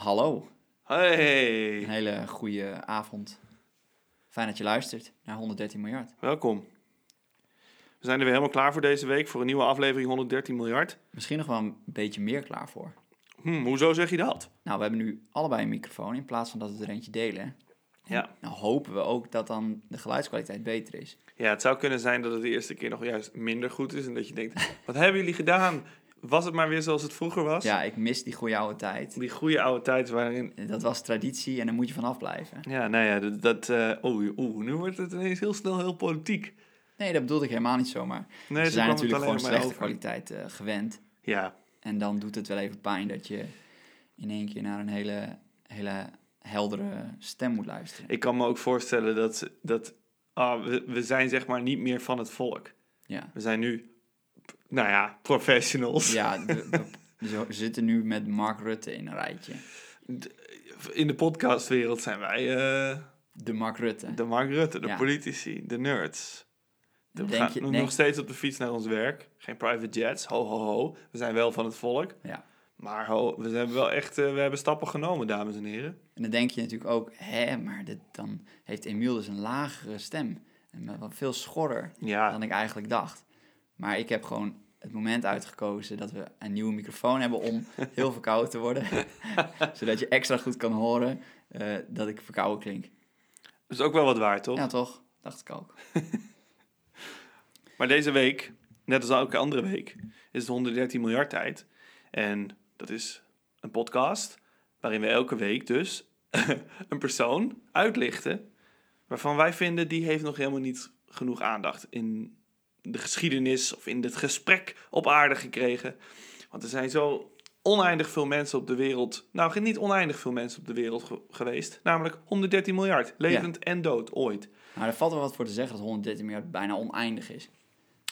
Hallo, Hey, een hele goede avond. Fijn dat je luistert naar 113 miljard. welkom. We zijn er weer helemaal klaar voor deze week voor een nieuwe aflevering 113 miljard. Misschien nog wel een beetje meer klaar voor. Hm, hoezo zeg je dat? Nou, we hebben nu allebei een microfoon in plaats van dat we er eentje delen. Ja. Nou hopen we ook dat dan de geluidskwaliteit beter is. ja, het zou kunnen zijn dat het de eerste keer nog juist minder goed is en dat je denkt, wat hebben jullie gedaan? Was het maar weer zoals het vroeger was? Ja, ik mis die goede oude tijd. Die goede oude tijd waarin... Dat was traditie en daar moet je vanaf blijven. Ja, nou ja, dat... dat eh, oeh, oeh, nu wordt het ineens heel snel heel politiek. Nee, dat bedoelde ik helemaal niet zomaar. Nee, Ze zijn natuurlijk gewoon slechte over. kwaliteit eh, gewend. Ja, En dan doet het wel even pijn dat je in één keer naar een hele, hele heldere stem moet luisteren. ik kan me ook voorstellen dat... dat ah, we, we zijn zeg maar niet meer van het volk. Ja, We zijn nu, nou ja, professionals. ja we zitten nu met Mark Rutte in een rijtje. In de podcastwereld zijn wij eh, De Mark Rutte. de Mark Rutte, de Ja. politici, de nerds. De, we Denk gaan je- nog steeds op de fiets naar ons werk. Geen private jets, ho ho ho. We zijn wel van het volk. Ja. Maar ho, we hebben wel echt eh, we hebben stappen genomen, dames en heren. En dan denk je natuurlijk ook, hè, maar dit, dan heeft Emiel dus een lagere stem. En veel schorrer Ja, dan ik eigenlijk dacht. Maar ik heb gewoon het moment uitgekozen dat we een nieuwe microfoon hebben om heel verkouden te worden. Zodat je extra goed kan horen eh, dat ik verkouden klink. dat is ook wel wat waard, toch? Ja, toch? Dacht ik ook. Maar deze week, net als elke andere week, is het 113 miljard tijd. En dat is een podcast waarin we elke week dus een persoon uitlichten waarvan wij vinden die heeft nog helemaal niet genoeg aandacht in de geschiedenis of in het gesprek op aarde gekregen. Want er zijn zo oneindig veel mensen op de wereld, nou niet oneindig veel mensen op de wereld ge- geweest, namelijk 113 miljard, levend en dood ooit. Maar er valt wel wat voor te zeggen dat 113 miljard bijna oneindig is.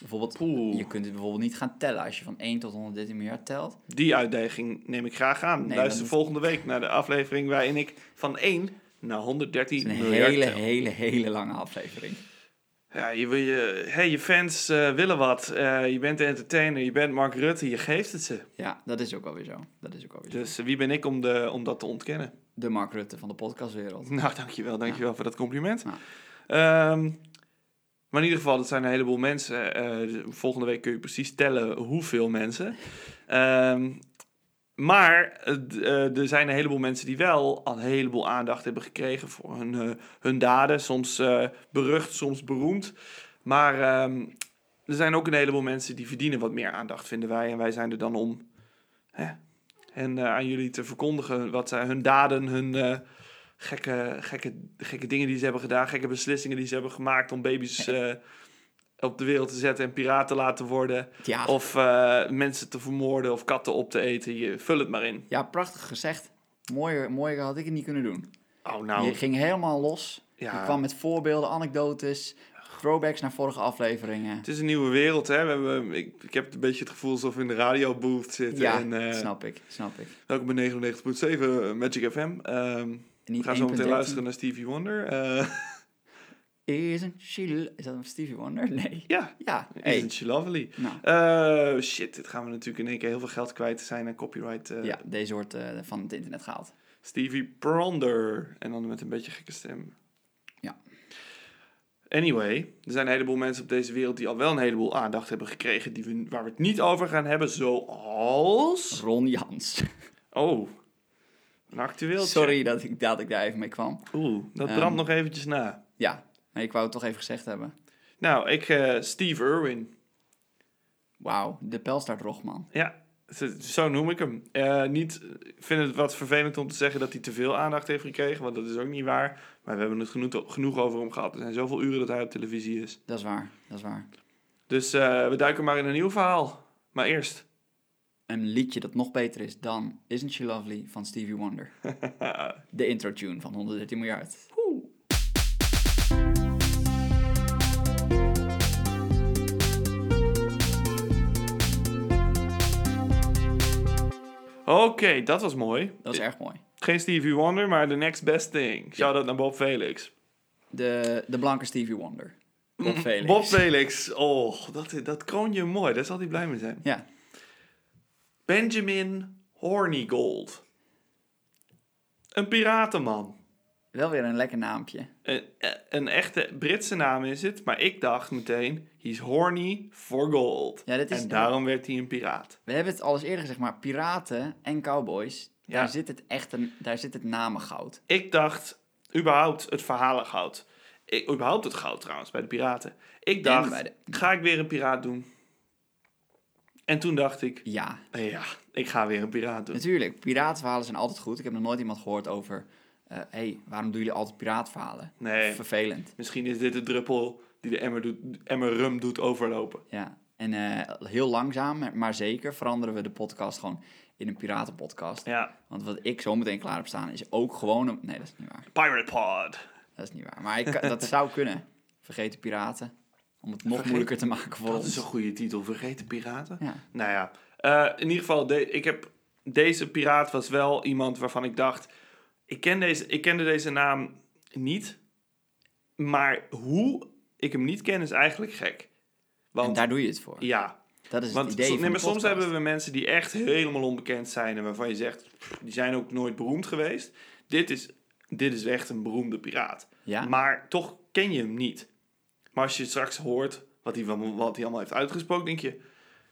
Bijvoorbeeld, je kunt het bijvoorbeeld niet gaan tellen. Als je van 1 tot 113 miljard telt, Die uitdaging neem ik graag aan. Nee, Luister dan- volgende week naar de aflevering waarin ik van 1 naar 113 is een miljard hele, tel. hele, hele lange aflevering. Ja, je, wil je, hey, je fans eh, willen wat. Eh, je bent de entertainer, je bent Mark Rutte, je geeft het ze. Ja, dat is ook alweer zo. Dat is ook alweer zo. Dus eh, wie ben ik om, de, om dat te ontkennen? De Mark Rutte van de podcastwereld. Nou, dankjewel, dankjewel voor dat compliment. Ja. Ehm, maar in ieder geval, dat zijn een heleboel mensen. Volgende week kun je precies tellen hoeveel mensen. Ehm, maar eh, er zijn een heleboel mensen die wel al een heleboel aandacht hebben gekregen voor hun, eh, hun daden. Soms eh, berucht, soms beroemd. Maar ehm, er zijn ook een heleboel mensen die verdienen wat meer aandacht, vinden wij. En wij zijn er dan om hè, hen aan jullie te verkondigen wat zijn hun daden, hun gekke, gekke, gekke dingen die ze hebben gedaan, gekke beslissingen die ze hebben gemaakt om baby's op de wereld te zetten en piraten te laten worden. Ja, Of eh, mensen te vermoorden of katten op te eten. Je, vul het maar in. ja prachtig gezegd. Mooier, mooier had ik het niet kunnen doen. Oh, nou. Je ging helemaal los. Ja. Je kwam met voorbeelden, anekdotes, throwbacks naar vorige afleveringen. Het is een nieuwe wereld, hè. We hebben, ik, ik heb een beetje het gevoel alsof we in de radiobooth zitten. Ja, en, eh, snap ik, snap ik. welkom bij 99.7 Magic FM. Ehm, we gaan zo meteen 1.13. luisteren naar Stevie Wonder. Eh, Isn't she... Is dat een Stevie Wonder? Nee. ja, Ja, hey. isn't she lovely? Nou, Eh, shit, dit gaan we natuurlijk in één keer heel veel geld kwijt zijn aan copyright. eh, ja, deze wordt eh, van het internet gehaald. Stevie Pronder. En dan met een beetje gekke stem. Ja. Anyway, er zijn een heleboel mensen op deze wereld die al wel een heleboel aandacht hebben gekregen. Die we, waar we het niet over gaan hebben. Zoals. Ron Jans. Oh, een actueel. Sorry dat ik, dat ik daar even mee kwam. Oeh, dat Ehm. brandt nog eventjes na. Ja, ik wou het toch even gezegd hebben. Nou, ik, eh, Steve Irwin. Wauw, de Pelstaart Rogman. Ja, zo noem ik hem. Eh, niet, ik vind het wat vervelend om te zeggen dat hij te veel aandacht heeft gekregen, want dat is ook niet waar. Maar we hebben het genoeg, genoeg over hem gehad. Er zijn zoveel uren dat hij op televisie is. Dat is waar, dat is waar. Dus eh, we duiken maar in een nieuw verhaal. Maar eerst. Een liedje dat nog beter is dan Isn't She Lovely van Stevie Wonder. De intro tune van 113 miljard. Oké, dat was mooi. Dat is erg mooi. Geen Stevie Wonder, maar the next best thing. Shout out naar Bob Felix. De, de blanke Stevie Wonder. Bob Felix. Bob Felix. Oh, dat, dat kroon je mooi. Daar zal hij blij mee zijn. Ja, Benjamin Hornigold. Een piratenman. Wel weer een lekker naampje. Een, een echte Britse naam is het, maar ik dacht meteen, he's horny for gold. Ja, dat is- en daarom werd hij een piraat. We hebben het al eens eerder gezegd, maar piraten en cowboys, Ja. daar, zit het echt een, daar zit het namengoud. Ik dacht, überhaupt het verhalengoud. Ik, überhaupt het goud trouwens, bij de piraten. Ik dacht, bij de- ga ik weer een piraat doen? En toen dacht ik, Ja, eh, ja, ik ga weer een piraat doen. natuurlijk. Piratenverhalen zijn altijd goed. Ik heb nog nooit iemand gehoord over, hé, hey, waarom doen jullie altijd piraatverhalen? Nee, Vervelend. misschien is dit de druppel die de emmer, doet, emmer rum doet overlopen. Ja, en eh, heel langzaam, maar zeker veranderen we de podcast gewoon in een piratenpodcast. Ja, Want wat ik zo meteen klaar heb staan is ook gewoon een... Nee, dat is niet waar. Pirate Pod. Dat is niet waar. Maar ik, dat zou kunnen. Vergeten piraten. Om het nog moeilijker te maken voor Dat ons. is een goede titel, Vergeten Piraten. Ja. Nou ja, eh, in ieder geval, de, ik heb, deze piraat was wel iemand waarvan ik dacht... Ik, ken deze, ik kende deze naam niet, maar hoe ik hem niet ken is eigenlijk gek. En Want daar doe je het voor. ja, Dat is want het idee van nee, maar soms hebben we mensen die echt helemaal onbekend zijn... en waarvan je zegt, die zijn ook nooit beroemd geweest. Dit is, dit is echt een beroemde piraat. Ja? Maar toch ken je hem niet. Maar als je straks hoort wat hij, wat hij allemaal heeft uitgesproken, denk je...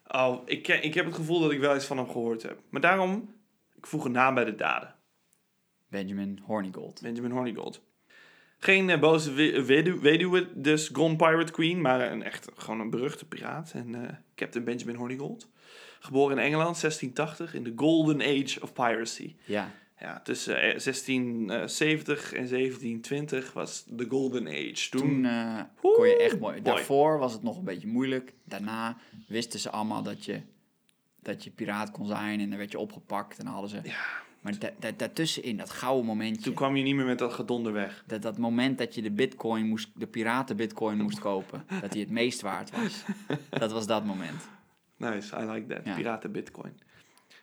Oh, ik, ken, ik heb het gevoel dat ik wel eens van hem gehoord heb. Maar daarom, ik voeg een naam bij de daden. Benjamin Hornigold. Benjamin Hornigold. Geen eh, boze we- wedu- weduwe, dus Gone Pirate Queen, maar een echt gewoon een beruchte piraat. En eh, Captain Benjamin Hornigold. Geboren in Engeland, 1680, in de Golden Age of Piracy. Ja. Ja, tussen eh, 1670 en 1720 was de Golden Age. Toen, Toen eh, kon je echt mooi. mooi. Daarvoor was het nog een beetje moeilijk. Daarna wisten ze allemaal dat je, dat je piraat kon zijn. En dan werd je opgepakt en dan hadden ze... ja, Maar da- da- daartussenin, dat gouden momentje. toen kwam je niet meer met dat gedonder weg. Dat, dat moment dat je de bitcoin moest, de piraten bitcoin moest kopen. dat die het meest waard was. Dat was dat moment. Nice, I like that. Ja. Piraten Bitcoin.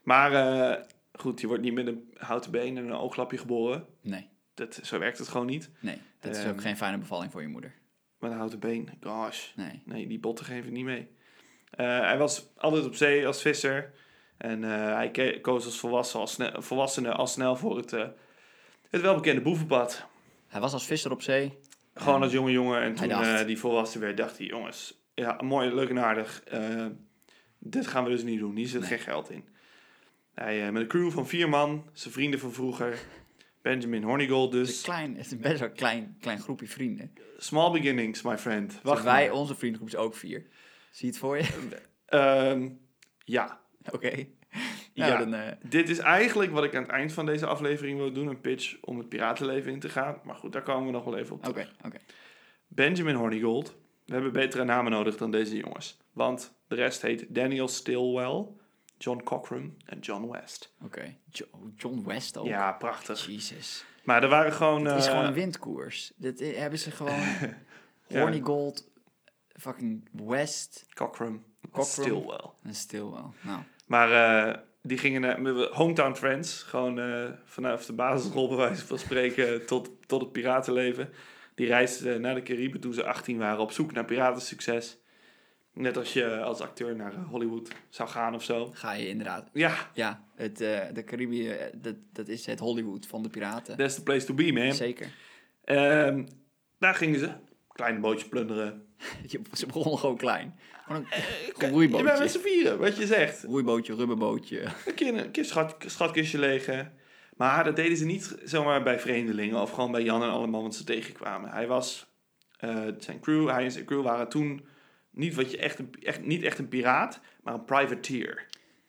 Maar eh, goed, je wordt niet met een houten been en een ooglapje geboren. Nee, Dat, zo werkt het gewoon niet. nee. Dat is Ehm. ook geen fijne bevalling voor je moeder. Met een houten been, gosh. Nee. Nee, die botten geven niet mee. Eh, hij was altijd op zee als visser. En eh, hij koos als volwassen, als snel, volwassene al snel voor het, eh, het welbekende boevenpad. Hij was als visser op zee. Gewoon als jonge jongen. En toen dacht- eh, die volwassen werd, dacht hij... Jongens, ja, mooi, leuk en aardig. dit gaan we dus niet doen. Hier zit Nee. geen geld in. Hij, met een crew van vier man. Zijn vrienden van vroeger. Benjamin Hornigold Het is, dus. een klein, het is best wel een klein, klein groepje vrienden. Small beginnings, my friend. Wacht, wij, maar. onze vriendengroep is ook vier. Zie je het voor je? Ehm, ja, Oké. Ja. Nou, dan, eh, Dit is eigenlijk wat ik aan het eind van deze aflevering wil doen. Een pitch om het piratenleven in te gaan. Maar goed, daar komen we nog wel even op Oké, terug. oké. Benjamin Hornigold. We hebben betere namen nodig dan deze jongens. Want de rest heet Daniel Stillwell, John Cochran en John West. Oké. Jo- John West ook. Ja, prachtig. Jezus. Maar er waren gewoon... Het is eh, gewoon een windkoers. Dit hebben ze gewoon... Ja. Horny Gold, fucking West Cochran, Cochran. Stillwell. en Stilwell. Nou, Maar eh, die gingen naar met hometown friends. Gewoon eh, vanaf de basisschool bij wijze van spreken tot, tot het piratenleven. Die reisden naar de Cariben toen ze 18 waren op zoek naar piratensucces. Net als je als acteur naar eh, Hollywood zou gaan of zo. ga je inderdaad... Ja, Ja, het, eh, de Caribië, eh, dat, dat is het Hollywood van de piraten. that's the place to be, man. Zeker. Ehm, daar gingen ze. Klein bootje plunderen. Ze begonnen gewoon klein. Gewoon een Je bent roeibootje. met z'n vieren, wat je zegt. roeibootje, rubberbootje. Een keer een keer schat, schatkistje legen. Maar dat deden ze niet zomaar bij vreemdelingen of gewoon bij Jan en allemaal want ze tegenkwamen. Hij was, eh, zijn crew, hij en zijn crew waren toen niet, wat je echt, een, echt, niet echt een piraat, maar een privateer.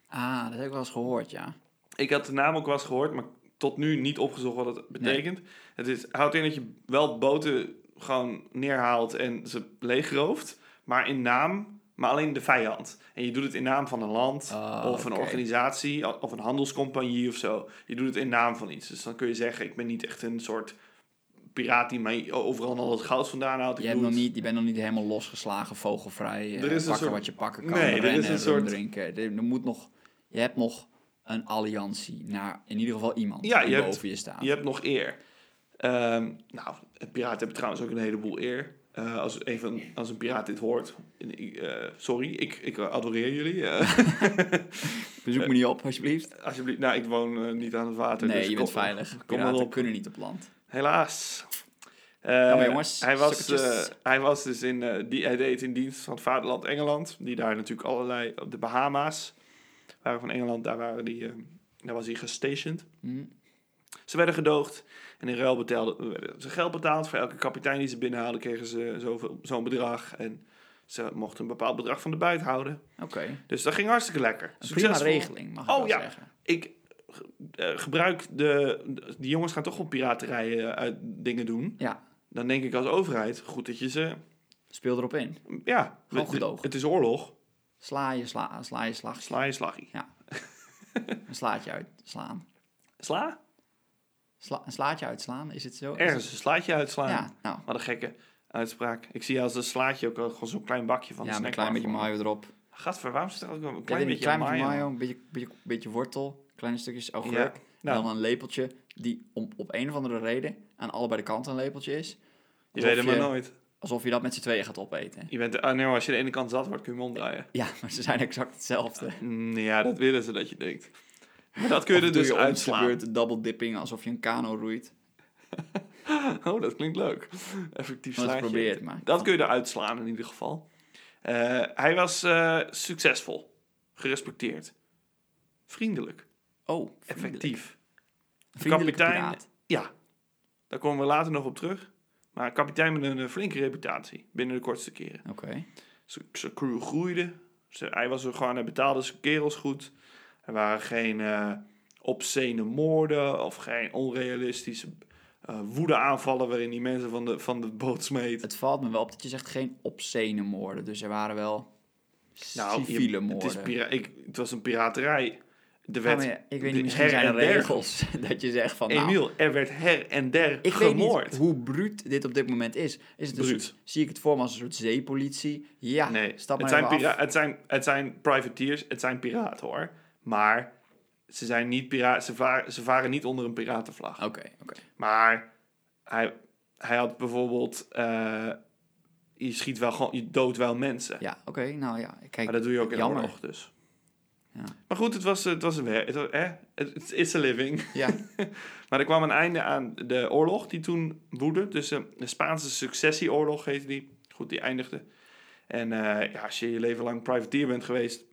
Ah, dat heb ik wel eens gehoord, ja. Ik had de naam ook wel eens gehoord, maar tot nu niet opgezocht wat het betekent. Het is, houdt in dat je wel boten gewoon neerhaalt en ze leegrooft, maar in naam, maar alleen de vijand. En je doet het in naam van een land Ah, of een organisatie of een handelscompagnie of zo. Je doet het in naam van iets. Dus dan kun je zeggen, ik ben niet echt een soort piraat die mij overal al het goud vandaan haalt. Ik Je, hebt nog niet, je bent nog niet helemaal losgeslagen, vogelvrij. eh, Er is een pakken soort- wat je pakken kan, Nee, er is rennen, een rum soort- drinken. Er, er moet nog, je hebt nog een alliantie naar in ieder geval iemand Ja, die je hebt- boven je staat. Je hebt nog eer. Ehm, nou, piraten hebben trouwens ook een heleboel eer. Eh, als, een van, als een piraat dit hoort. eh, sorry, ik, ik adoreer jullie. eh. Bezoek me niet op, alsjeblieft. alsjeblieft, nou, ik woon niet aan het water. Nee, dus je bent kom- veilig. Kom Piraten op. kunnen niet op land. Helaas. Ja, maar jongens, hij, was, hij was dus in, die, hij deed in dienst van het vaderland Engeland. Die daar natuurlijk allerlei, op de Bahama's waren van Engeland, daar, waren die, daar was hij gestationed. Hm. Ze werden gedoogd en in ruil werden ze geld betaald. Voor elke kapitein die ze binnenhaalden kregen ze zoveel, zo'n bedrag. En ze mochten een bepaald bedrag van de buit houden. Oké. Dus dat ging hartstikke lekker. Een prima regeling, mag ik Oh, ja. zeggen. Ik eh, gebruik de, Die jongens gaan toch wel piraterijen uit dingen doen. Ja, Dan denk ik als overheid, goed dat je ze... speel erop in. Ja, Gewoon het- gedoogd. Het is oorlog. Sla je, sla, sla je slag. Sla je slaggie. Een slaatje uitslaan. Sla? Sla, een slaatje uitslaan, is het zo? Ergens een slaatje uitslaan. Ja, nou. Wat een gekke uitspraak. Ik zie als een slaatje ook gewoon zo'n klein bakje van ja, de met een klein beetje mayo erop. Gadver, waarom zit er ook een Klein een beetje klein beetje mayo? mayo, een beetje, beetje, beetje wortel, kleine stukjes Ja, augurk. nou, dan een lepeltje die om, op een of andere reden aan allebei de kanten een lepeltje is. je weet het maar nooit. Alsof je dat met z'n tweeën gaat opeten. Je bent, ah, nee, als je de ene kant zat wordt, kun je hem omdraaien. Ja, maar ze zijn exact hetzelfde. Mm, Ja, dat willen ze dat je denkt. Maar dat kun je er dus je uitslaan. double dipping alsof je een kano roeit. Oh, dat klinkt leuk. Effectief slaatje. probeer het maar. Dat kun je eruit slaan in ieder geval. Eh, hij was eh, succesvol. Gerespecteerd. Vriendelijk. Oh, vriendelijk. Effectief. Vriendelijke kapitein- piraat. Ja, daar komen we later nog op terug. Maar kapitein met een eh, flinke reputatie. Binnen de kortste keren. Oké. Zijn zijn crew groeide. Hij was er gewoon, hij betaalde zijn kerels goed. Er waren geen eh obscene moorden of geen onrealistische eh woedeaanvallen waarin die mensen van de, van de boot smeet. Het valt me wel op dat je zegt geen obscene moorden. Dus er waren wel Nou, je- civiele Het, moorden. is pira- ik, het was een piraterij. Er Ja, werd, maar ja, ik weet de niet, misschien her zijn er der- regels dat je zegt van... Nou, Emiel, er werd her en der ik weet niet hoe bruut dit op dit moment is. is het een Bruut. soort- zie ik het voor me als een soort zeepolitie? Ja, nee, stap het maar zijn, even pira- af. het, zijn, het zijn privateers, het zijn piraten hoor. Maar ze, zijn niet pira- ze, varen, ze varen niet onder een piratenvlag. Oké, oké. Maar hij, hij had bijvoorbeeld... eh, je schiet wel gewoon, je doodt wel mensen. Ja, oké. nou ja, kijk. maar dat doe je ook in jammer. oorlog dus. Ja. Maar goed, het was, het was een werk. Het eh, it's, it's a living. Ja, Maar er kwam een einde aan de oorlog die toen woedde. Dus eh, de Spaanse successieoorlog heette die. Goed, die eindigde. En eh, ja, als je je leven lang privateer bent geweest,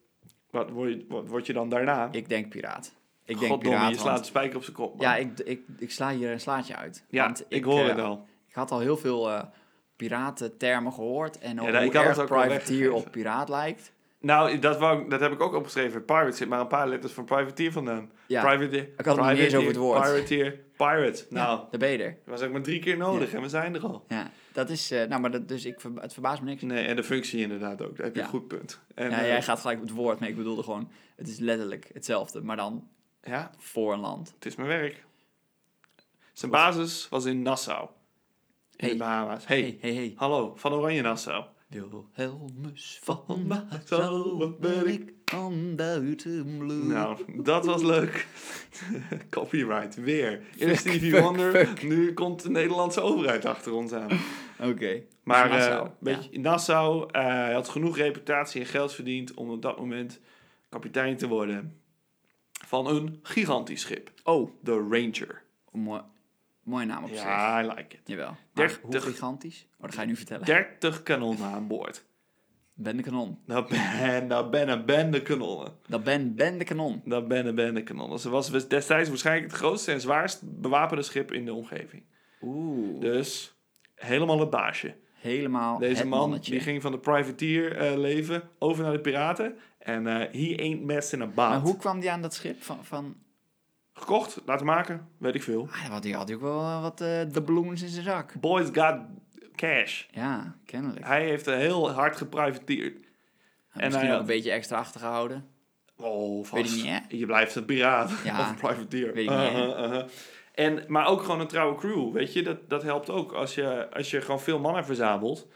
wat word je, wat word je dan daarna? ik denk piraat. Ik denk Goddomme, piraat, je slaat want- de spijker op zijn kop. man. Ja, ik, ik, ik sla hier een slaatje uit. ja want ik, hoor eh, het al. Ik had al heel veel eh piratentermen gehoord. En dat- ik hoe had erg het ook privateer op piraat lijkt. Nou, dat, wou, dat heb ik ook opgeschreven. Pirate zit maar een paar letters van privateer vandaan. Ja, Privateer, ik had het niet eens over het woord. Privateer, pirate. Nou, daar ben je er. dat was ook maar drie keer nodig Ja. en we zijn er al. Ja, dat is... eh, nou, maar dat, dus ik, het verbaast me niks. Nee, en de functie inderdaad ook. Daar heb je Ja. een goed punt. En, ja, eh, jij gaat gelijk op het woord, maar ik bedoelde gewoon... Het is letterlijk hetzelfde, maar dan ja, voor een land. Het is mijn werk. Zijn basis was in Nassau. In Hey. de Bahama's. Hey, hey, hey. hey. hallo, van Oranje Nassau. Wilhelmus van Van Nassau Nassau ben ik aan buiten bloed. Nou, dat was leuk. Copyright, weer. Eerst Stevie Wonder, fuck. nu komt de Nederlandse overheid achter ons aan. Oké. Maar Dus eh, Nassau, weet je, Nassau eh, had genoeg reputatie en geld verdiend om op dat moment kapitein te worden van een gigantisch schip. Oh, De Ranger. mooi, mooie naam op zich. Ja, I like it. Jawel. Maar hoe gigantisch? Oh, dat ga je nu vertellen. 30 kanonnen aan boord. Ben de kanon. Dat ben, dat ben een bende kanonnen. Dat ben, ben de kanon. Dat ben een bende kanonnen. Ze was destijds waarschijnlijk het grootste en zwaarst bewapende schip in de omgeving. Oeh. Dus helemaal het baasje. Helemaal Deze het man mannetje. die ging van de privateer eh, leven over naar de piraten. En eh he ain't messing about. Maar hoe kwam die aan dat schip? Van, van... Gekocht, laten maken, weet ik veel. Ah, had hij ook wel eh, wat eh de balloons in zijn zak. Boys got cash. Ja, kennelijk. Hij heeft heel hard geprivateerd. En en misschien hij ook een had- beetje extra achtergehouden. Oh, vast. Weet ik niet, hè? Je blijft een piraat Ja, of een privateer. weet ik niet? Uh-huh, uh-huh. En, maar ook gewoon een trouwe crew, weet je. Dat, dat helpt ook. Als je, als je gewoon veel mannen verzamelt...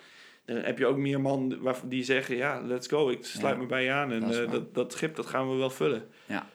dan heb je ook meer man waarvan die zeggen... ja, let's go, ik sluit Ja, me bij je aan. En dat eh, dat, dat schip, dat gaan we wel vullen. Ja.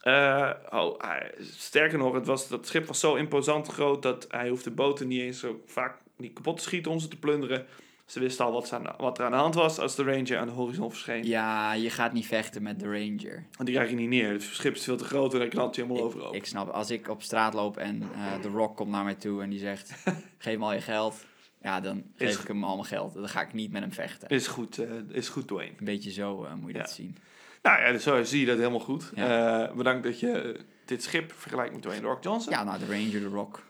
Eh, oh, hij- sterker nog, het was, dat schip was zo imposant groot... dat hij hoefde boten niet eens zo vaak niet kapot te schieten om ze te plunderen. Ze wisten al wat, aan- wat er aan de hand was als de Ranger aan de horizon verscheen. Ja, je gaat niet vechten met de Ranger. Want die krijg je niet neer. Het schip is veel te groot en dan knalt je helemaal overal. Ik, snap, als ik op straat loop en eh The Rock komt naar mij toe en die zegt: geef me al je geld. Ja, dan geef Is- ik hem al mijn geld. Dan ga ik niet met hem vechten. Is goed, eh, is goed, Dwayne. Een beetje zo moet je Ja. dat zien. Nou ja, dus zo zie je dat helemaal goed. Ja. Eh, bedankt dat je dit schip vergelijkt met Dwayne Rock Johnson. Ja, nou, de Ranger, The Rock.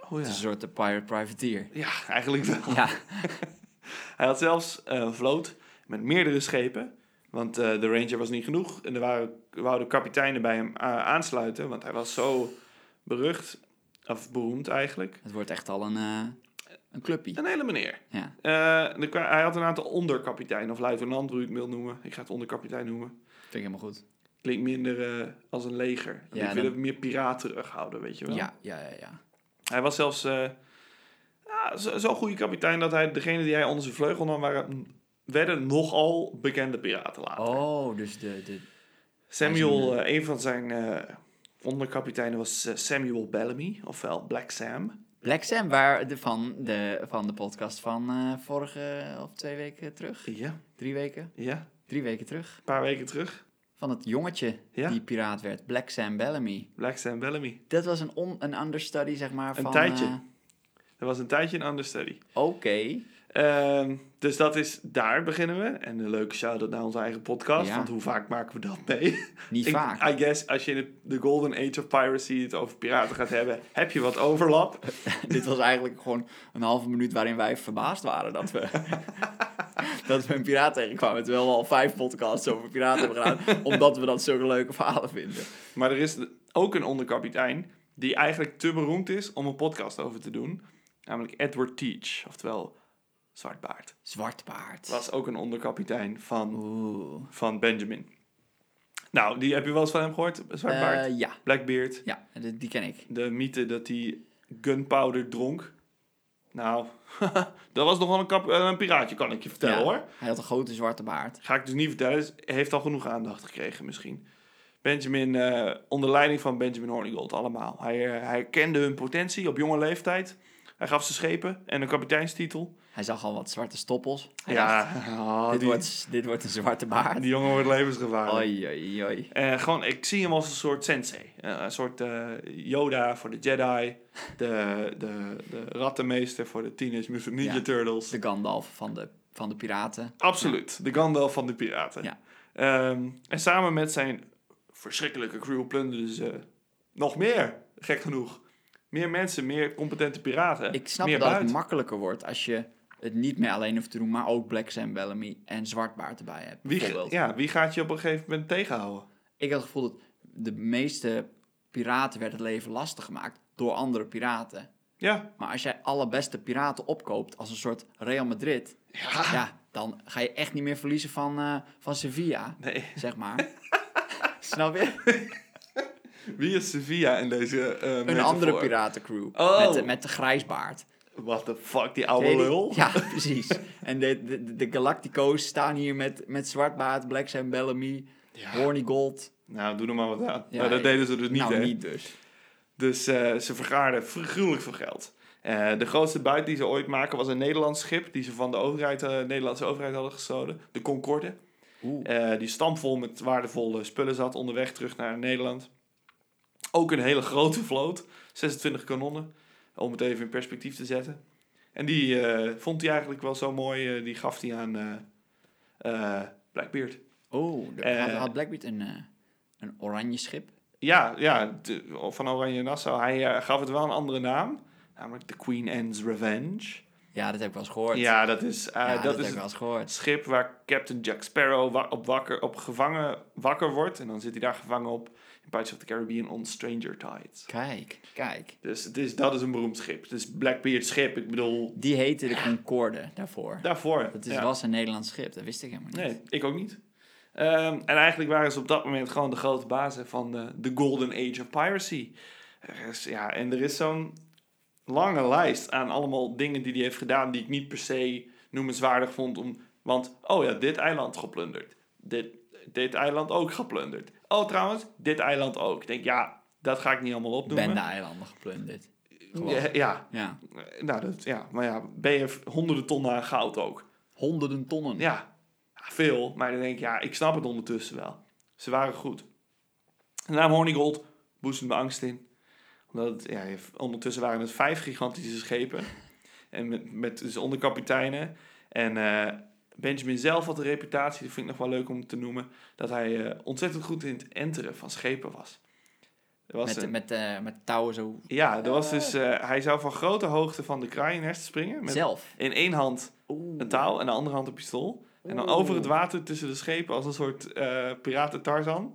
Oh, Het is ja. een soort de pirate privateer. ja, eigenlijk wel. Ja, Hij had zelfs eh, een vloot met meerdere schepen. Want eh, de Ranger was niet genoeg. En er waren, wouden kapiteinen bij hem eh, aansluiten. Want hij was zo berucht. Of beroemd eigenlijk. het wordt echt al een, eh een clubpie. Een hele meneer. Ja. Eh, hij had een aantal onderkapiteinen. Of luitenant, hoe je het wil noemen. Ik ga het onderkapitein noemen. Helemaal goed. Klinkt minder eh, als een leger. Ja, ik wil dan- het meer piraten terughouden, weet je wel. Ja, ja, ja, ja. Hij was zelfs eh, ja, zo- zo'n goede kapitein dat hij degene die hij onder zijn vleugel nam waren, werden nogal bekende piraten later. Oh, dus de, de, Samuel, eh, een van zijn onderkapiteinen was Samuel Bellamy, ofwel Black Sam. Black Sam, waar de, van, de, van de podcast van vorige of twee weken terug. Ja, Drie weken? ja, Drie weken terug. een paar weken terug. Van het jongetje Ja. die piraat werd. Black Sam Bellamy. Black Sam Bellamy. Dat was een, on, een understudy, zeg maar, Een van... tijdje. eh, Dat was een tijdje een understudy. Oké. Ehm, dus dat is, daar beginnen we. En een leuke shout-out naar onze eigen podcast. Ja. Want hoe vaak maken we dat mee? Niet Ik- vaak. I guess als je in de Golden Age of Piracy het over piraten gaat hebben, heb je wat overlap. Dit was eigenlijk gewoon een halve minuut waarin wij verbaasd waren dat we, dat we een piraat tegenkwamen. Terwijl we al vijf podcasts over piraten hebben gedaan. Omdat we dat zulke leuke verhalen vinden. Maar er is ook een onderkapitein die eigenlijk te beroemd is om een podcast over te doen. Namelijk Edward Teach, oftewel Zwartbaard. Zwartpaard. Was ook een onderkapitein van, Oeh. van Benjamin. Nou, die heb je wel eens van hem gehoord, Zwartbaard? Eh, ja, Blackbeard. ja, die, die ken ik. De mythe dat hij gunpowder dronk. Nou, dat was nog wel een, kap, eh, een piraatje, kan ik je vertellen Ja. hoor. Hij had een grote zwarte baard. Ga ik dus niet vertellen. Hij heeft al genoeg aandacht gekregen misschien. Benjamin, eh, onder leiding van Benjamin Hornigold allemaal. Hij, eh, hij kende hun potentie op jonge leeftijd. Hij gaf ze schepen en een kapiteinstitel. Hij zag al wat zwarte stoppels. Hij ja, dacht, oh, dit, die, wordt, dit wordt een zwarte baard. die jongen wordt levensgevaarlijk. Oei, oei, oei. Eh, gewoon, ik zie hem als een soort sensei. Eh, een soort eh, Yoda voor de Jedi. De, de, de rattenmeester voor de Teenage Mutant Ninja Ja. Turtles. De Gandalf van de, van de piraten. Absoluut, de Gandalf van de piraten. Ja. Ehm, en samen met zijn verschrikkelijke crew plunderden ze nog meer, gek genoeg. Meer mensen, meer competente piraten. Ik snap meer dat het makkelijker wordt als je het niet meer alleen hoeft te doen, maar ook Black Sam Bellamy en Zwartbaard erbij hebt. wie, ja, wie gaat je op een gegeven moment tegenhouden? Ik had het gevoel dat de meeste piraten werd het leven lastig gemaakt door andere piraten. Ja, Maar als jij alle beste piraten opkoopt als een soort Real Madrid, ja. ja, dan ga je echt niet meer verliezen van, eh, van Sevilla, Nee, zeg maar. Snap je? wie is Sevilla in deze eh Een andere piratencrew. Oh. Met, met de grijsbaard. What the fuck, die oude die? lul? Ja, precies. En de, de, de Galactico's staan hier met, met Zwartbaard, Black Sam Bellamy, Ja. Horny Gold. Nou, doe er maar wat aan. Ja, maar dat deden ze dus niet, nou, hè? niet dus. Dus eh, ze vergaarden gruwelijk veel geld. Eh, de grootste buit die ze ooit maken was een Nederlands schip... die ze van de overheid, eh, Nederlandse overheid hadden gestolen. De Concorde. Die stampvol met waardevolle spullen zat onderweg terug naar Nederland. Ook een hele grote vloot. 26 kanonnen. Om het even in perspectief te zetten. En die eh, vond hij eigenlijk wel zo mooi. eh, die gaf hij aan eh, Blackbeard. Oh, had, had Blackbeard een, een oranje schip? Ja, ja de- van Oranje Nassau. Hij gaf het wel een andere naam. Namelijk de Queen Anne's Revenge. Ja, dat heb ik wel eens gehoord. Ja, dat is, eh, Ja, dat dat, is heb ik het wel eens gehoord. schip waar Captain Jack Sparrow wa- op, wakker, op gevangen wakker wordt. En dan zit hij daar gevangen op in Pirates of the Caribbean on Stranger Tides. Kijk, kijk. Dus het is, dat is een beroemd schip. Het is Blackbeard schip. Ik bedoel, Die heette de Concorde daarvoor. daarvoor. Dat is, ja. was een Nederlands schip, dat wist ik helemaal niet. Nee, ik ook niet. Ehm, en eigenlijk waren ze op dat moment gewoon de grote bazen van de, de Golden Age of Piracy. Er is, ja, en er is zo'n lange lijst aan allemaal dingen die hij heeft gedaan die ik niet per se noemenswaardig vond. Om, want, oh ja, dit eiland geplunderd. Dit, dit eiland ook geplunderd. Oh, trouwens, dit eiland ook. Ik denk, ja, dat ga ik niet allemaal opnoemen. Bende-eilanden geplunderd. Ja, ja, Ja. nou, dat, ja, maar ja, ben je honderden tonnen aan goud ook. Honderden tonnen. Ja, ja, veel. Maar dan denk ik, ja, ik snap het ondertussen wel. Ze waren goed. De naam Hornigold boezemde angst in. Omdat ja, ondertussen waren het vijf gigantische schepen. En met, met dus onderkapiteinen. En eh, Benjamin zelf had de reputatie, dat vind ik nog wel leuk om te noemen, dat hij eh, ontzettend goed in het enteren van schepen was. Er was Met, een- met, eh, met touwen zo ja, er was dus, eh, hij zou van grote hoogte van de kraaiennest springen. Met zelf. in één hand Oeh. een touw en de andere hand een pistool. En dan over het water tussen de schepen als een soort eh piraten Tarzan.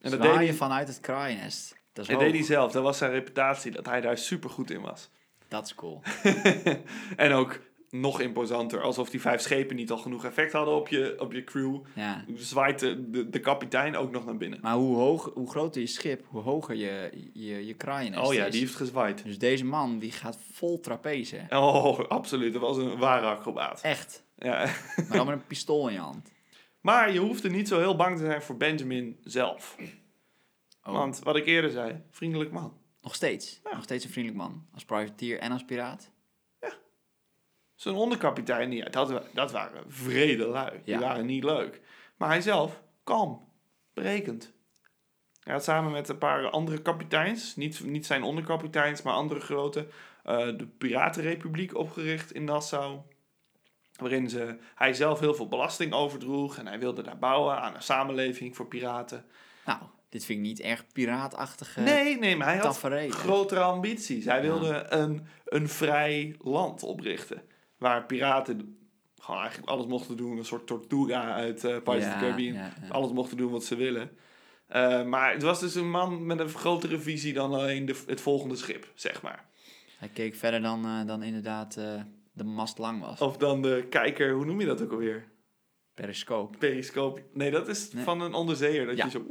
En dat deed hij, vanuit het kraaiennest. Dat en hoog. deed hij zelf. Dat was zijn reputatie, dat hij daar super goed in was. Dat is cool. en ook nog imposanter, alsof die vijf schepen niet al genoeg effect hadden op je, op je crew. Ja. Zwaait de, de, de kapitein ook nog naar binnen. Maar hoe, hoog, hoe groter je schip, hoe hoger je, je, je kraaiennest Oh ja, is. die heeft gezwaaid. Dus deze man, die gaat vol trapeze. Oh, absoluut. Dat was een ware acrobaat. Echt. Ja. Maar dan met een pistool in je hand. Maar je hoefde niet zo heel bang te zijn voor Benjamin zelf. Oh. Want wat ik eerder zei, vriendelijk man. Nog steeds. Ja. Nog steeds een vriendelijk man. Als privateer en als piraat. Zijn onderkapitein, ja, dat, dat waren vrede lui. Die Ja. waren niet leuk. Maar hij zelf, kalm, berekend. Hij had samen met een paar andere kapiteins, niet, niet zijn onderkapiteins, maar andere grote, eh, de Piratenrepubliek opgericht in Nassau. Waarin ze, hij zelf heel veel belasting overdroeg en hij wilde daar bouwen aan een samenleving voor piraten. Nou, dit vind ik niet erg piraatachtige nee, nee, maar hij had grotere ambities. Hij wilde een, een vrij land oprichten. Waar piraten gewoon eigenlijk alles mochten doen. Een soort Tortuga uit eh Pirates of the Caribbean. ja, ja. Alles mochten doen wat ze willen. Eh, maar het was dus een man met een grotere visie dan alleen de, het volgende schip, zeg maar. Hij keek verder dan, eh, dan inderdaad de mast lang was. Of dan de kijker, hoe noem je dat ook alweer? Periscoop. Periscoop. Nee, dat is Nee. van een onderzeeër. Dat Ja. je zo...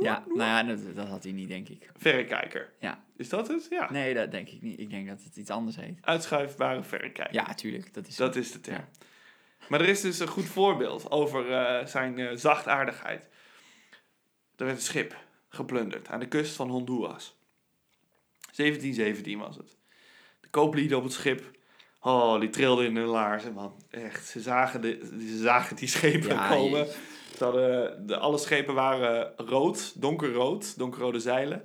Ja, nou ja, dat, dat had hij niet, denk ik. Verrekijker. Ja. Is dat het? Ja. Nee, dat denk ik niet. Ik denk dat het iets anders heet. Uitschuifbare verrekijker. Ja, tuurlijk. Dat is Dat is de term. Maar er is dus een goed voorbeeld over eh, zijn eh, zachtaardigheid. Er werd een schip geplunderd aan de kust van Honduras. 1717 was het. De kooplieden op het schip, oh, die trilden in hun laarzen, man. Echt, ze zagen, de, ze zagen die schepen Ja, komen. jezus. Ze hadden, de, alle schepen waren rood, donkerrood, donkerrode zeilen.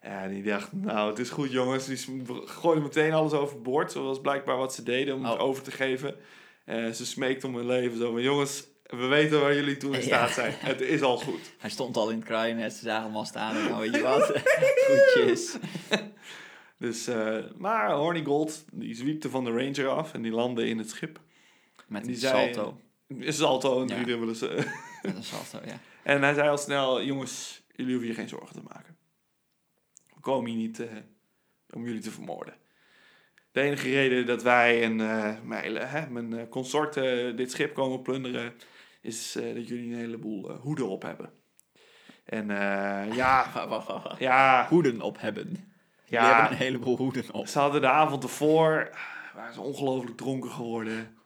En die dachten, nou, het is goed jongens. Die gooiden meteen alles overboord. zoals blijkbaar wat ze deden om het Oh. over te geven. En ze smeekt om hun leven. Zo van, jongens, we weten waar jullie toe in staat zijn. Het is al goed. Hij stond al in het kraaiennest. Ze zagen hem al staan. En nou, weet je wat? Goedjes. Dus, eh, maar Horny Gold, die zwiepte van de Ranger af en die landde in het schip. Met Die een zei- salto. Is salto en Ja. drie dubbele. Met een salto, ja. En hij zei al snel, jongens, jullie hoeven je geen zorgen te maken. We komen hier niet eh, om jullie te vermoorden. De enige reden dat wij en eh, mijn, hè, mijn eh, consorten dit schip komen plunderen, is eh, dat jullie een heleboel hoeden op hebben. En eh, ja, Wacht, wacht, wacht, wacht. ja, Hoeden op hebben. Die ja, hebben een heleboel hoeden op. ze hadden de avond ervoor, waren ze ongelooflijk dronken geworden.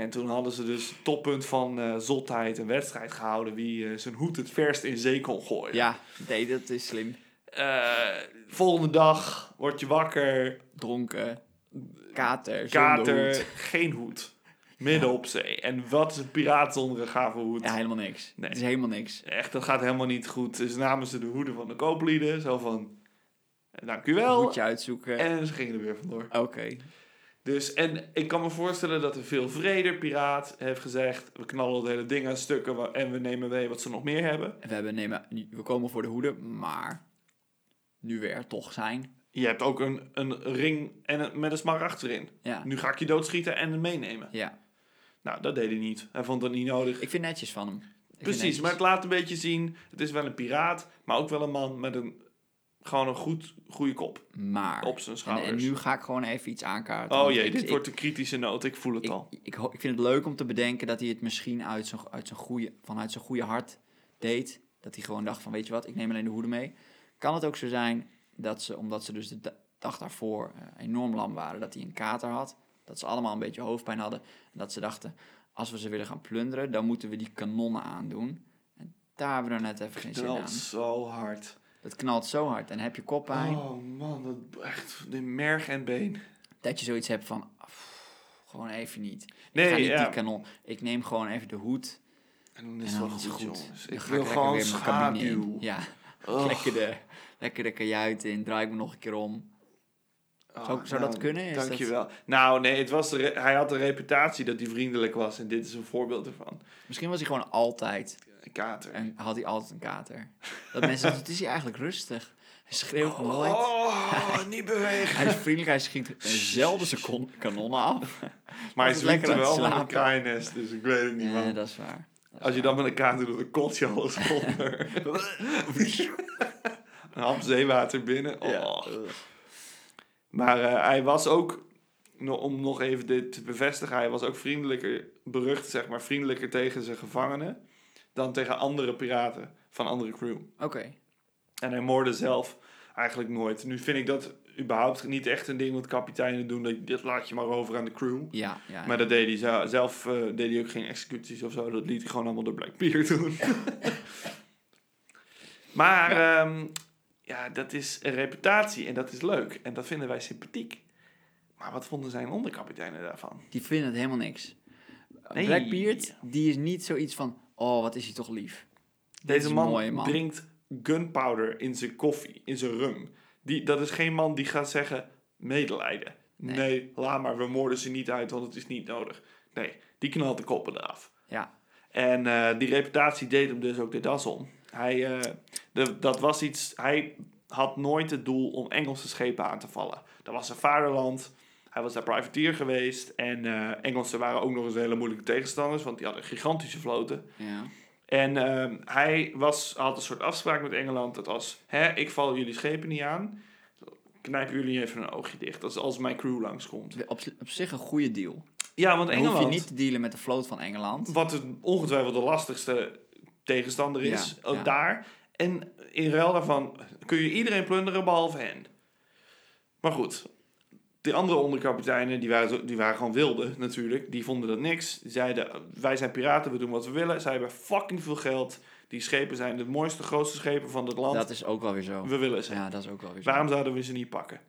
En toen hadden ze dus het toppunt van eh, zotheid een wedstrijd gehouden wie eh, zijn hoed het verst in zee kon gooien. Ja, nee, dat is slim. Eh, volgende dag word je wakker, Dronken. Kater. kater, hoed. geen hoed. Midden op zee. En wat is een piraat zonder een gave hoed? Ja, helemaal niks. Nee. Het is helemaal niks. Echt, dat gaat helemaal niet goed. Dus namen ze de hoeden van de kooplieden. Zo van, dank u wel. hoedje uitzoeken. En ze gingen er weer vandoor. Oké. Dus, en ik kan me voorstellen dat een veel vreder piraat heeft gezegd... we knallen het hele ding aan stukken en we nemen mee wat ze nog meer hebben. We, hebben, nemen, we komen voor de hoeden, maar nu we er toch zijn. Je hebt ook een, een ring en een, met een smaragd erin. Ja. Nu ga ik je doodschieten en meenemen. ja. Nou, dat deed hij niet. Hij vond dat niet nodig. Ik vind netjes van hem. Ik Precies, maar het laat een beetje zien... het is wel een piraat, maar ook wel een man met een... gewoon een goed, goede kop Maar. op zijn schouders. en nu ga ik gewoon even iets aankaarten. oh jee, ik- dit ik- wordt een kritische noot. Ik voel het ik, al. ik, ik vind het leuk om te bedenken dat hij het misschien uit zijn, uit zijn goede, vanuit zijn goede hart deed. Dat hij gewoon dacht van, weet je wat, ik neem alleen de hoeden mee. Kan het ook zo zijn dat ze, omdat ze dus de da- dag daarvoor eh, enorm lam waren, dat hij een kater had. Dat ze allemaal een beetje hoofdpijn hadden. En dat ze dachten, als we ze willen gaan plunderen, dan moeten we die kanonnen aandoen. En daar hebben we er net even geen zin aan. zo hard. Dat knalt zo hard. En heb je koppijn, Oh man, dat echt de merg en been. dat je zoiets hebt van... "Pff, gewoon even niet. ik Nee, ga niet ja. die kanon. Ik neem gewoon even de hoed. En dan is En het wel goed, goed. jongens. Dan Ik ga wil gewoon weer mijn cabine in. schaduw. Ja, lekker de, lekker de kajuit in. Draai ik me nog een keer om. Ah, Zou- zou dat kunnen? Is dat- dankjewel. Nou, nee, het was de hij had de reputatie dat hij vriendelijk was. En dit is een voorbeeld ervan. Misschien was hij gewoon altijd... Een kater. En had hij altijd een kater. Dat mensen zeggen, het is hij eigenlijk rustig. Hij schreeuwt nooit. Oh, niet bewegen. Hij is vriendelijk, hij schiet zelden zijn kanonnen af. Maar hij is lekker wel met een kraaiennest, dus ik weet het niet, Nee, man. dat is waar. Dat Als je dan met een kater doet, dan kot je alles onder. een hap zeewater binnen. Oh. Ja. Maar eh, hij was ook, om nog even dit te bevestigen, hij was ook vriendelijker, berucht zeg maar, vriendelijker tegen zijn gevangenen dan tegen andere piraten van andere crew. Oké. En hij moorde zelf eigenlijk nooit. Nu vind ik dat überhaupt niet echt een ding wat kapiteinen doen. Dat, dat laat je maar over aan de crew. Ja, ja. Maar dat deed hij zelf, eh, deed hij ook geen executies of zo. Dat liet hij gewoon allemaal door Blackbeard doen. maar ja. ja, dat is een reputatie en dat is leuk. En dat vinden wij sympathiek. Maar wat vonden zijn onderkapiteinen daarvan? Die vinden het helemaal niks. Nee. Blackbeard, die is niet zoiets van... Oh, wat is hij toch lief. Deze man, drinkt gunpowder in zijn koffie, in zijn rum. Die, dat is geen man die gaat zeggen medelijden. Nee. Nee. laat maar, we moorden ze niet uit, want het is niet nodig. Nee, die knalt de koppen eraf. Ja. En eh, die reputatie deed hem dus ook de das om. Hij, eh, de, dat was iets, hij had nooit het doel om Engelse schepen aan te vallen. Dat was zijn vaderland. Hij was daar privateer geweest. En eh, Engelsen waren ook nog eens hele moeilijke tegenstanders, want die hadden gigantische vloten. Ja. En ehm, hij was, had een soort afspraak met Engeland. Dat was, hè, ik val jullie schepen niet aan. Knijpen jullie even een oogje dicht. Dat is als mijn crew langskomt. Op, op zich een goede deal. Ja, want Dan Engeland, hoef je niet te dealen met de vloot van Engeland. wat het ongetwijfeld de lastigste tegenstander is, Ja, ook ja. daar. En in ruil daarvan kun je iedereen plunderen behalve hen. Maar goed, de andere onderkapiteinen, die waren, die waren gewoon wilde natuurlijk. Die vonden dat niks. Die zeiden, wij zijn piraten, we doen wat we willen. Zij hebben fucking veel geld. Die schepen zijn de mooiste, grootste schepen van het land. Dat is ook wel weer zo. We willen ze. Ja, dat is ook wel weer zo. Waarom zouden we ze niet pakken?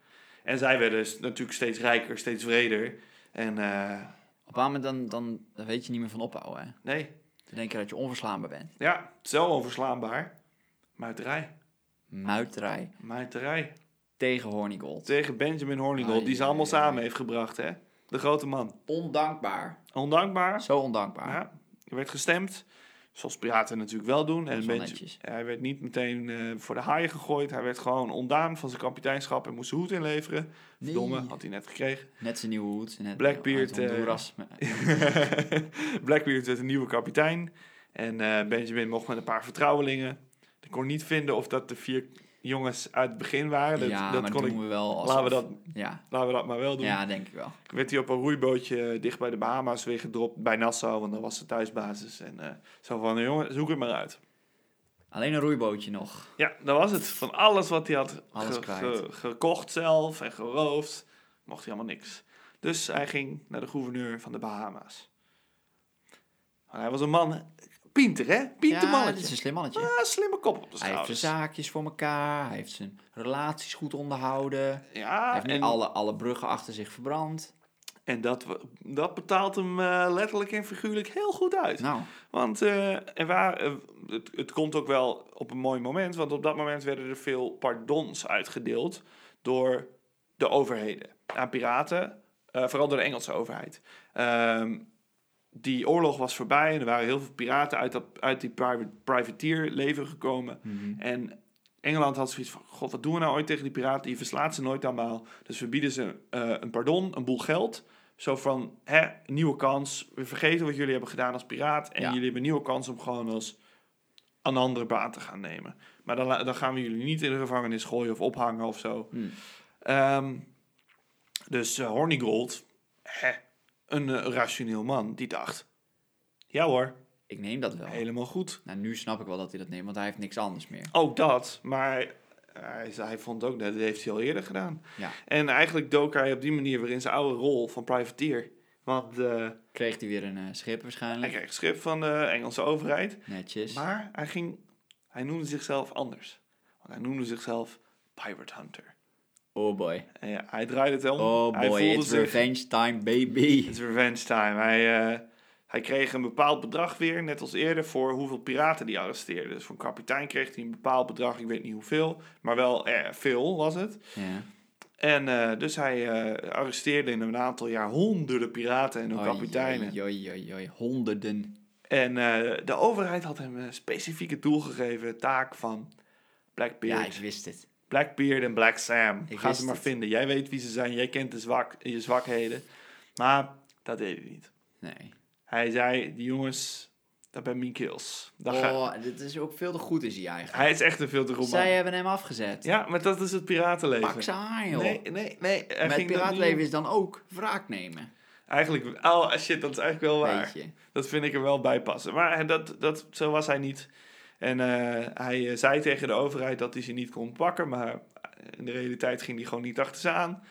En zij werden natuurlijk steeds rijker, steeds vreder. En eh, Op een moment dan, dan, dan weet je niet meer van ophouden. Hè? nee, Dan denk je dat je onverslaanbaar bent. ja, het is wel onverslaanbaar. Muiterij. Muiterij Muiterij. Tegen Hornigold. Tegen Benjamin Hornigold, die ze allemaal samen heeft gebracht, hè? De grote man. Ondankbaar. Ondankbaar. Zo ondankbaar. Ja, er werd gestemd. Zoals piraten natuurlijk wel doen. En wel hij werd niet meteen eh, voor de haaien gegooid. Hij werd gewoon ontdaan van zijn kapiteinschap en moest zijn hoed inleveren. Nee. Verdomme, had hij net gekregen. Net zijn nieuwe hoed. Net Blackbeard, Honduras. Blackbeard werd een nieuwe kapitein. En eh, Benjamin mocht met een paar vertrouwelingen. Ik kon niet vinden of dat de vier jongens uit het begin waren. Dat, ja, dat maar kon doen ik, we wel. Alsof, laten, we dat, Ja, laten we dat maar wel doen. ja, denk ik wel. werd hij op een roeibootje dicht bij de Bahama's weer gedropt. Bij Nassau, want dat was de thuisbasis. En eh, zo van, jongen, zoek het maar uit. Alleen een roeibootje nog. Ja, dat was het. Van alles wat hij had Alles ge- kwijt. ge- gekocht zelf en geroofd, mocht hij allemaal niks. Dus hij ging naar de gouverneur van de Bahama's. Hij was een man, Pinter hè? Pinter ja, mannetje. dit is een slim mannetje. Ah, slimme kop op de Hij heeft zijn schouders. zaakjes voor elkaar. Hij heeft zijn relaties goed onderhouden. Ja, hij heeft en, alle, alle bruggen achter zich verbrand. en dat, dat betaalt hem eh, letterlijk en figuurlijk heel goed uit. Nou, Want eh, er waren, eh, het, het komt ook wel op een mooi moment, want op dat moment werden er veel pardons uitgedeeld door de overheden aan piraten, eh, vooral door de Engelse overheid. Ehm, die oorlog was voorbij en er waren heel veel piraten uit, dat, uit die private, privateer-leven gekomen. mhm. En Engeland had zoiets van: God, wat doen we nou ooit tegen die piraten? Die verslaat ze nooit allemaal. Dus we bieden ze eh, een pardon, een boel geld. Zo van: hè, nieuwe kans. We vergeten wat jullie hebben gedaan als piraat. En Ja. jullie hebben een nieuwe kans om gewoon als een andere baan te gaan nemen. Maar dan, dan gaan we jullie niet in de gevangenis gooien of ophangen of zo. Hm. Ehm, dus eh, Hornigold, hè, een eh, rationeel man, die dacht: ja hoor, ik neem dat wel. helemaal goed. Nou, nu snap ik wel dat hij dat neemt, want hij heeft niks anders meer. Ook dat, maar hij, hij vond ook dat, dat heeft hij al eerder gedaan. Ja. En eigenlijk dook hij op die manier weer in zijn oude rol van privateer. Want eh, Kreeg hij weer een eh, schip hij waarschijnlijk. kreeg een schip van de Engelse overheid. Netjes. Maar hij, ging, hij noemde zichzelf anders. Want Hij noemde zichzelf Pirate Hunter. Oh boy. Ja, hij draaide het om. Oh boy, it's zich... revenge time, baby. It's revenge time. Hij, eh, hij kreeg een bepaald bedrag weer, net als eerder, voor hoeveel piraten die arresteerde. Dus voor een kapitein kreeg hij een bepaald bedrag, ik weet niet hoeveel, maar wel eh, veel was het. Ja. En eh, dus hij eh, arresteerde in een aantal jaar honderden piraten en hun kapiteinen. Honderden. En de overheid had hem een specifieke doel gegeven, taak van Blackbeard. Ja, ik wist het. Blackbeard en Black Sam. Ik Ga ze maar het. vinden. Jij weet wie ze zijn, jij kent de zwak, je zwakheden. Maar dat deed hij niet. Nee. Hij zei, die jongens, dat ben mijn kills. Dat Oh, dit is ook veel te goed is hij eigenlijk. Hij is echt een veel te goed man. Zij hebben hem afgezet. Ja, maar dat is het piratenleven. Pak ze aan, joh. Nee, nee, nee. dat piraatleven niet is dan ook wraak nemen. Eigenlijk, oh shit, dat is eigenlijk wel waar. Weet je. Dat vind ik er wel bij passen. Maar dat, dat, zo was hij niet. En eh, hij eh, zei tegen de overheid dat hij ze niet kon pakken, maar in de realiteit ging hij gewoon niet achter ze aan.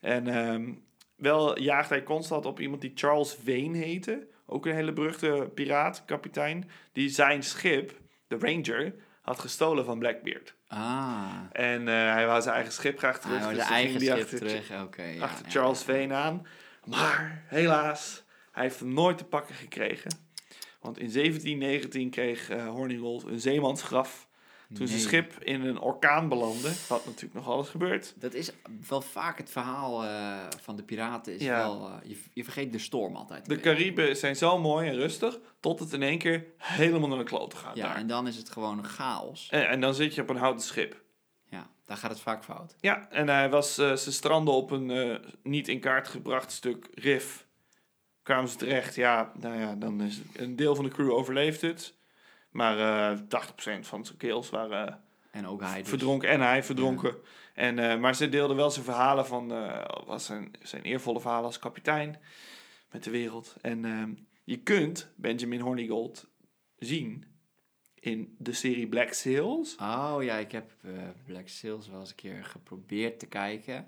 En ehm, wel jaagde hij constant op iemand die Charles Vane heette. Ook een hele beruchte piraat, kapitein. Die zijn schip, de Ranger, had gestolen van Blackbeard. Ah. En eh, hij wou zijn eigen schip graag terug. Hij dus zijn eigen schip achter, terug. Oké. ja, achter ja, Charles ja. Vane aan. Maar helaas, hij heeft hem nooit te pakken gekregen. Want in 1719 kreeg Hornigold een zeemansgraf. Toen zijn Nee. schip in een orkaan belandde. Wat natuurlijk nog alles gebeurt. Dat is wel vaak het verhaal eh, van de piraten. Is Ja. wel, eh, je, je vergeet de storm altijd. De. Cariben zijn zo mooi en rustig. Tot het in één keer helemaal naar de klote gaat Ja, daar. en dan is het gewoon een chaos. En, en dan zit je op een houten schip. Ja, daar gaat het vaak fout. Ja, en hij was, ze stranden op een niet in kaart gebracht stuk rif. Kwamen ze terecht, ja, nou ja, dan is een deel van de crew overleeft het. Maar eh 80% van zijn kills waren En ook hij dus. verdronken en hij verdronken. En, eh, maar ze deelden wel zijn verhalen van, eh, was zijn, zijn eervolle verhalen als kapitein met de wereld. En ehm, je kunt Benjamin Hornigold zien in de serie Black Sails. Oh ja, ik heb eh, Black Sails wel eens een keer geprobeerd te kijken.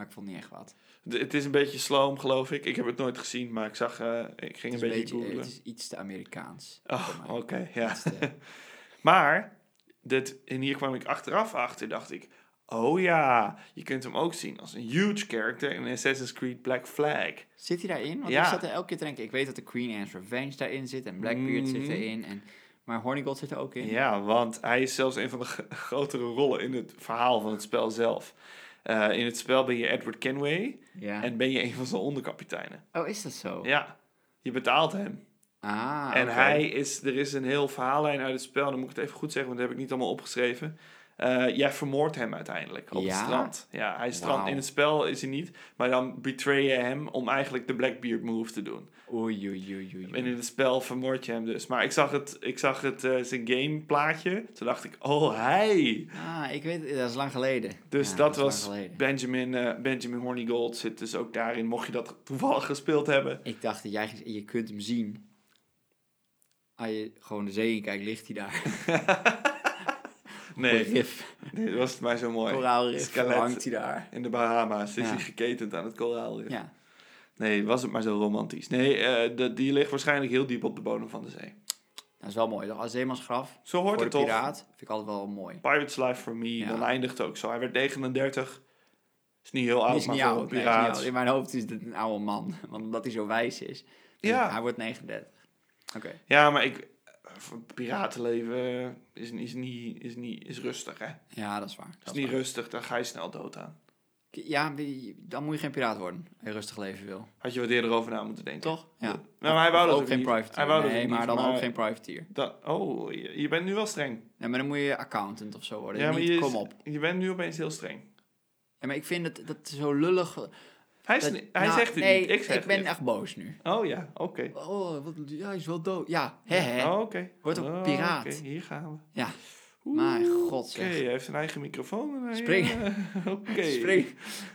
Maar ik vond niet echt wat. De- het is een beetje sloom, geloof ik. Ik heb het nooit gezien, maar ik zag, eh, ik ging een beetje beetje, googlen. het is iets te Amerikaans. Oh, oké, ja. Te- Maar, dit, en hier kwam ik achteraf achter, dacht ik... Oh ja, je kunt hem ook zien als een huge character in Assassin's Creed Black Flag. Zit hij daarin? Want Ja. ik zat er elke keer te denken. Ik weet dat de Queen Anne's Revenge daarin zit. En Blackbeard zit Mhm. erin. En, maar Hornigold zit er ook in. Ja, want hij is zelfs een van de grotere rollen in het verhaal van het spel zelf. Eh, in het spel ben je Edward Kenway Ja. en ben je een van zijn onderkapiteinen. oh, is dat zo? Ja, je betaalt hem. Ah, en hij is, er is een heel verhaallijn uit het spel, dan moet ik het even goed zeggen, want dat heb ik niet allemaal opgeschreven. Eh, jij vermoordt hem uiteindelijk op Ja? het strand. Ja, hij in het spel is hij niet, maar dan betray je hem om eigenlijk de Blackbeard move te doen. Oei, oei, oei, oei. En in het spel vermoord je hem dus. Maar ik zag, het, ik zag het, eh, zijn gameplaatje, toen dacht ik, oh hij! Ah, ik weet. Dat is lang geleden. Dus Ja, dat was. Benjamin, eh, Benjamin Hornigold zit dus ook daarin, mocht je dat toevallig gespeeld hebben. Ik dacht jij je kunt hem zien. Als je gewoon de zee in kijkt, ligt hij daar. Nee, Rif. nee, dat was het mij zo mooi. Koraalrif. Skelet. Hangt hij daar. In de Bahama's is Ja. hij geketend aan het koraalrif. Ja. Nee, was het maar zo romantisch. Nee, eh, de, die ligt waarschijnlijk heel diep op de bodem van de zee. Dat is wel mooi. toch? Als zeemansgraf. Zo hoort het toch? piraat. Vind ik altijd wel mooi. Pirate's Life for Me, Ja. dan eindigt het ook zo. Hij werd 39. Is niet heel oud, is maar niet een oud. nee, is niet. In mijn hoofd is het een oude man. Want omdat hij zo wijs is. Dus Ja. Hij wordt 39. Oké. Ja, maar ik... Piratenleven is, is, niet, is, niet, is rustig, hè? Ja, dat is waar. Is Dat niet waar. rustig, dan ga je snel dood aan. Ja, dan moet je geen piraat worden. Als je rustig leven wil. Had je wat eerder over na moeten denken. Toch? Ja. Ja. Nou, maar hij wou dat ook ook geen privateer. Hij nee, maar niet, dan maar- ook geen privateer. Dat, oh, je, je bent nu wel streng. Ja, maar dan moet je accountant of zo worden. Ja, maar Niet, je, is- kom op. je bent nu opeens heel streng. Ja, maar ik vind het dat zo lullig. Hij, is, dat- ni- hij nou, zegt het nee, niet, ik zeg ben het. echt boos nu. Oh ja, oké. Oh, wat, ja, hij is wel dood. Ja, hè, hè. Oh, oké. Wordt ook Oh, piraat. Oké, hier gaan we. Ja. Mijn god, Oké, zeg. hij heeft een eigen microfoon. en Springen. eh, Oké. Spring,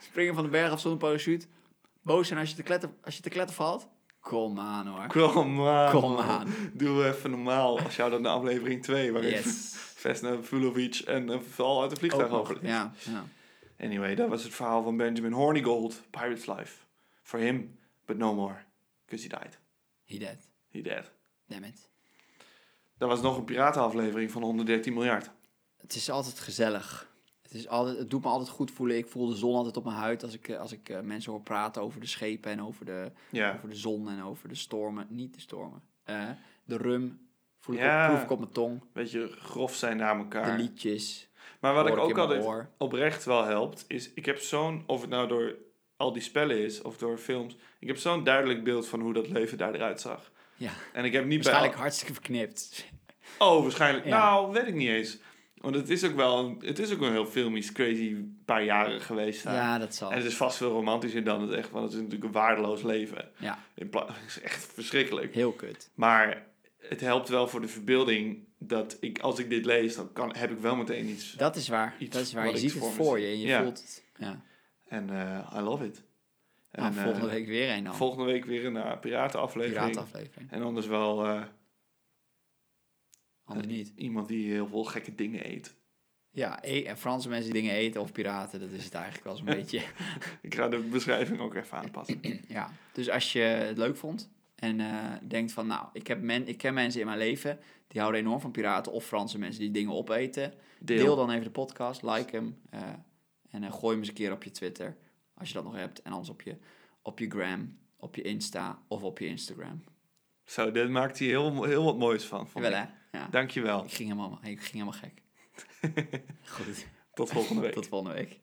springen van de berg af zonder parachute. Boos zijn als je te kletter, als je te kletter valt. Kom aan hoor. Kom aan. Kom aan. Doe even normaal. Als jou dan de aflevering 2, waarin Yes. Vesna Vulovic en een val uit een vliegtuig overleeft. Ja, ja. Anyway, dat was het verhaal van Benjamin Hornigold, Pirate's Life. For him, but no more. Because he died. He dead. He dead. Damn it. Dat was nog een piratenaflevering van 113 miljard. het is altijd gezellig. Het, is altijd, het doet me altijd goed voelen. Ik voel de zon altijd op mijn huid als ik, eh, als ik eh, mensen hoor praten over de schepen en over de, Ja. over de zon en over de stormen. Niet de stormen. De rum voel ik Ja. op, proef ik op mijn tong. Beetje grof zijn naar De elkaar. liedjes. Maar wat ik ook altijd oprecht wel helpt, is ik heb zo'n, of het nou door al die spellen is of door films, ik heb zo'n duidelijk beeld van hoe dat leven daar eruit zag. Ja, En ik heb niet waarschijnlijk bij... hartstikke verknipt. Oh, waarschijnlijk. Ja. Nou, weet ik niet eens. Want het is ook wel, een, het is ook een heel filmisch, crazy paar jaren geweest daar. Ja, dat zal. En het is vast veel romantischer dan het echt, want het is natuurlijk een waardeloos leven. Ja, In Het is echt verschrikkelijk. heel kut. Maar het helpt wel voor de verbeelding dat ik, als ik dit lees, dan kan, heb ik wel meteen iets. Dat is waar. Dat is waar. Je ziet het voor je en je Ja. voelt het. Ja. En eh, I love it. Nou, En, volgende eh, week weer een dan. Volgende week weer een uh, piratenaflevering. Piratenaflevering. En anders wel eh, Anders niet. iemand die heel veel gekke dingen eet. Ja, en Franse mensen die dingen eten of piraten, dat is het eigenlijk wel zo'n beetje. Ik ga de beschrijving ook even aanpassen. Ja, dus als je het leuk vond en eh, denkt van, nou, ik, heb men, ik ken mensen in mijn leven die houden enorm van piraten of Franse mensen die dingen opeten. Deel. Deel, dan even de podcast, like hem eh, en eh, gooi hem eens een keer op je Twitter, als je dat nog hebt. En anders op je, op je gram, op je Insta of op je Instagram. Zo, dit maakt hij heel, heel wat moois van. ik. hè? Ja. Dankjewel. Ik ging helemaal, ik ging helemaal gek. Goed, Tot volgende week. tot volgende week.